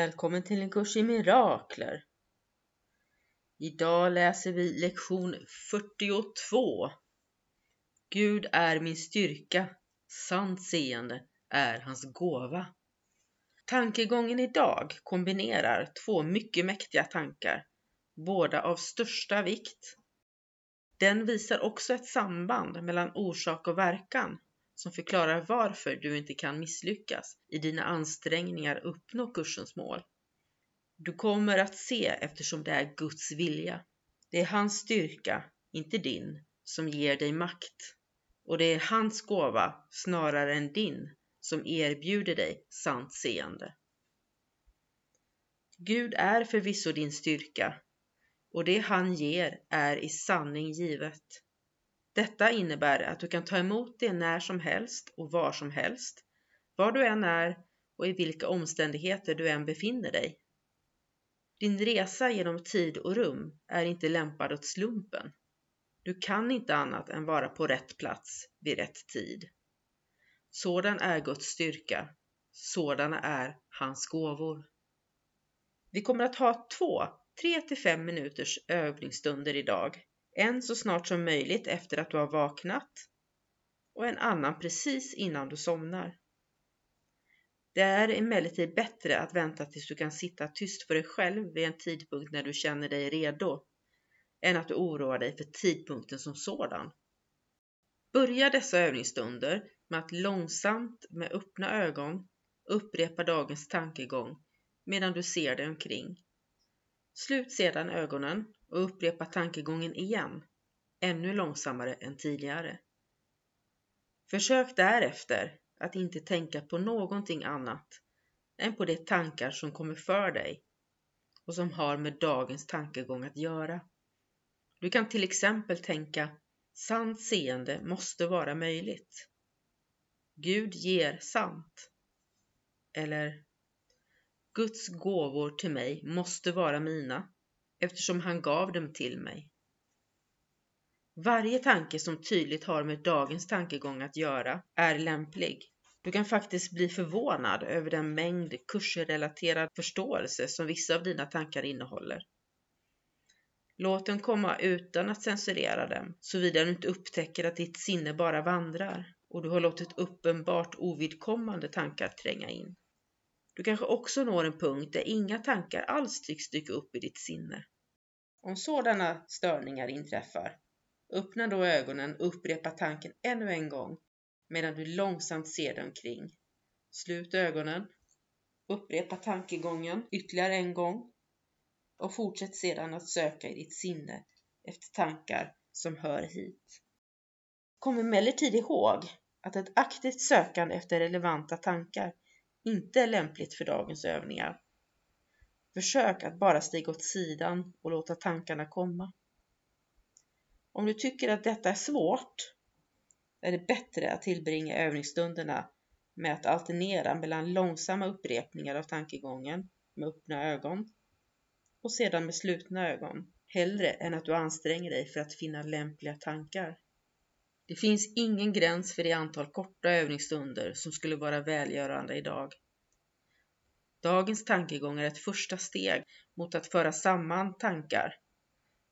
Välkommen till en kurs i mirakler. Idag läser vi lektion 42. Gud är min styrka, sant seende är hans gåva. Tankegången idag kombinerar två mycket mäktiga tankar, båda av största vikt. Den visar också ett samband mellan orsak och verkan som förklarar varför du inte kan misslyckas i dina ansträngningar uppnå kursens mål. Du kommer att se eftersom det är Guds vilja. Det är hans styrka, inte din, som ger dig makt. Och det är hans gåva, snarare än din, som erbjuder dig sant seende. Gud är förvisso din styrka och det han ger är i sanning givet. Detta innebär att du kan ta emot det när som helst och var som helst, var du än är och i vilka omständigheter du än befinner dig. Din resa genom tid och rum är inte lämpad åt slumpen. Du kan inte annat än vara på rätt plats vid rätt tid. Sådan är Guds styrka. Sådana är hans gåvor. Vi kommer att ha två 3 till 5 minuters övningsstunder idag. En så snart som möjligt efter att du har vaknat och en annan precis innan du somnar. Det är emellertid bättre att vänta tills du kan sitta tyst för dig själv vid en tidpunkt när du känner dig redo, än att du oroar dig för tidpunkten som sådan. Börja dessa övningsstunder med att långsamt med öppna ögon upprepa dagens tankegång medan du ser dig omkring. Slut sedan ögonen och upprepa tankegången igen, ännu långsammare än tidigare. Försök därefter att inte tänka på någonting annat än på de tankar som kommer för dig och som har med dagens tankegång att göra. Du kan till exempel tänka Sant seende måste vara möjligt. Gud ger sant. Eller Guds gåvor till mig måste vara mina eftersom han gav dem till mig. Varje tanke som tydligt har med dagens tankegång att göra är lämplig. Du kan faktiskt bli förvånad över den mängd kursrelaterad förståelse som vissa av dina tankar innehåller. Låt den komma utan att censurera dem, såvida du inte upptäcker att ditt sinne bara vandrar och du har låtit uppenbart ovidkommande tankar tränga in. Du kanske också når en punkt där inga tankar alls tycks dyka upp i ditt sinne. Om sådana störningar inträffar, öppna då ögonen och upprepa tanken ännu en gång medan du långsamt ser dig omkring. Slut ögonen, upprepa tankegången ytterligare en gång och fortsätt sedan att söka i ditt sinne efter tankar som hör hit. Kom emellertid ihåg att ett aktivt sökande efter relevanta tankar inte är lämpligt för dagens övningar. Försök att bara stiga åt sidan och låta tankarna komma. Om du tycker att detta är svårt är det bättre att tillbringa övningsstunderna med att alternera mellan långsamma upprepningar av tankegången med öppna ögon och sedan med slutna ögon, hellre än att du anstränger dig för att finna lämpliga tankar. Det finns ingen gräns för det antal korta övningsstunder som skulle vara välgörande idag. Dagens tankegång är ett första steg mot att föra samman tankar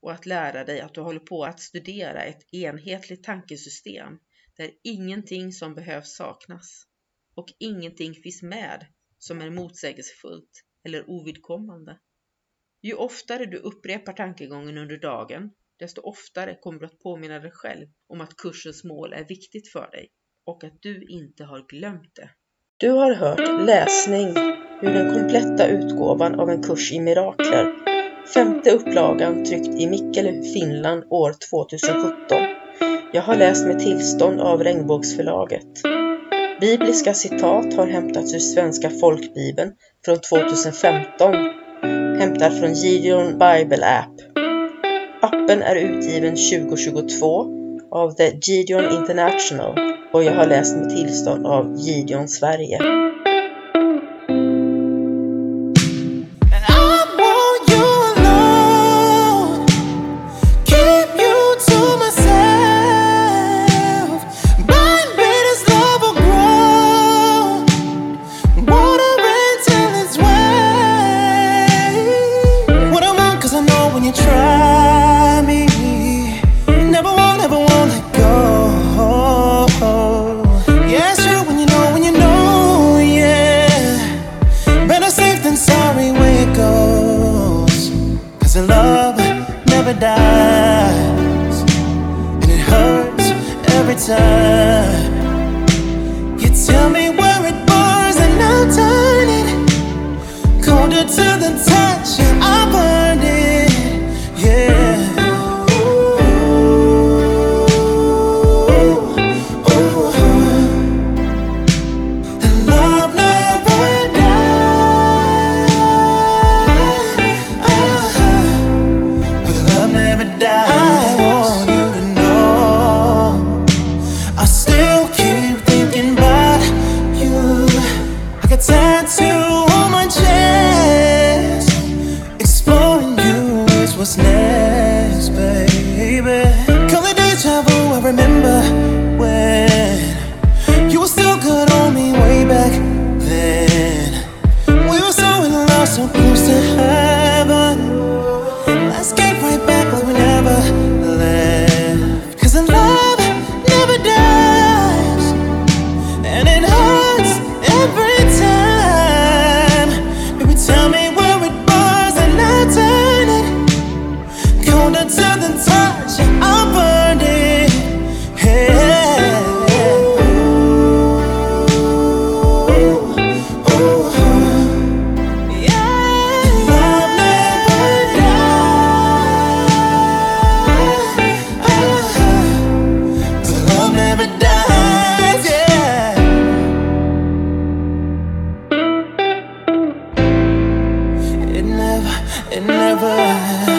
och att lära dig att du håller på att studera ett enhetligt tankesystem där ingenting som behövs saknas och ingenting finns med som är motsägelsefullt eller ovidkommande. Ju oftare du upprepar tankegången under dagen, desto oftare kommer du att påminna dig själv om att kursens mål är viktigt för dig och att du inte har glömt det. Du har hört läsning ur den kompletta utgåvan av en kurs i mirakler, femte upplagan tryckt i Mikkele, Finland år 2017. Jag har läst med tillstånd av Regnbågsförlaget. Bibliska citat har hämtats ur Svenska folkbibeln från 2015, hämtad från Gideon Bible App. Appen är utgiven 2022 av The Gideon International och jag har läst med tillstånd av Gideon Sverige. paradise. And it hurts every time. You tell me where it burns, and I'll turn it Colder to the time over.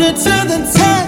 to the top.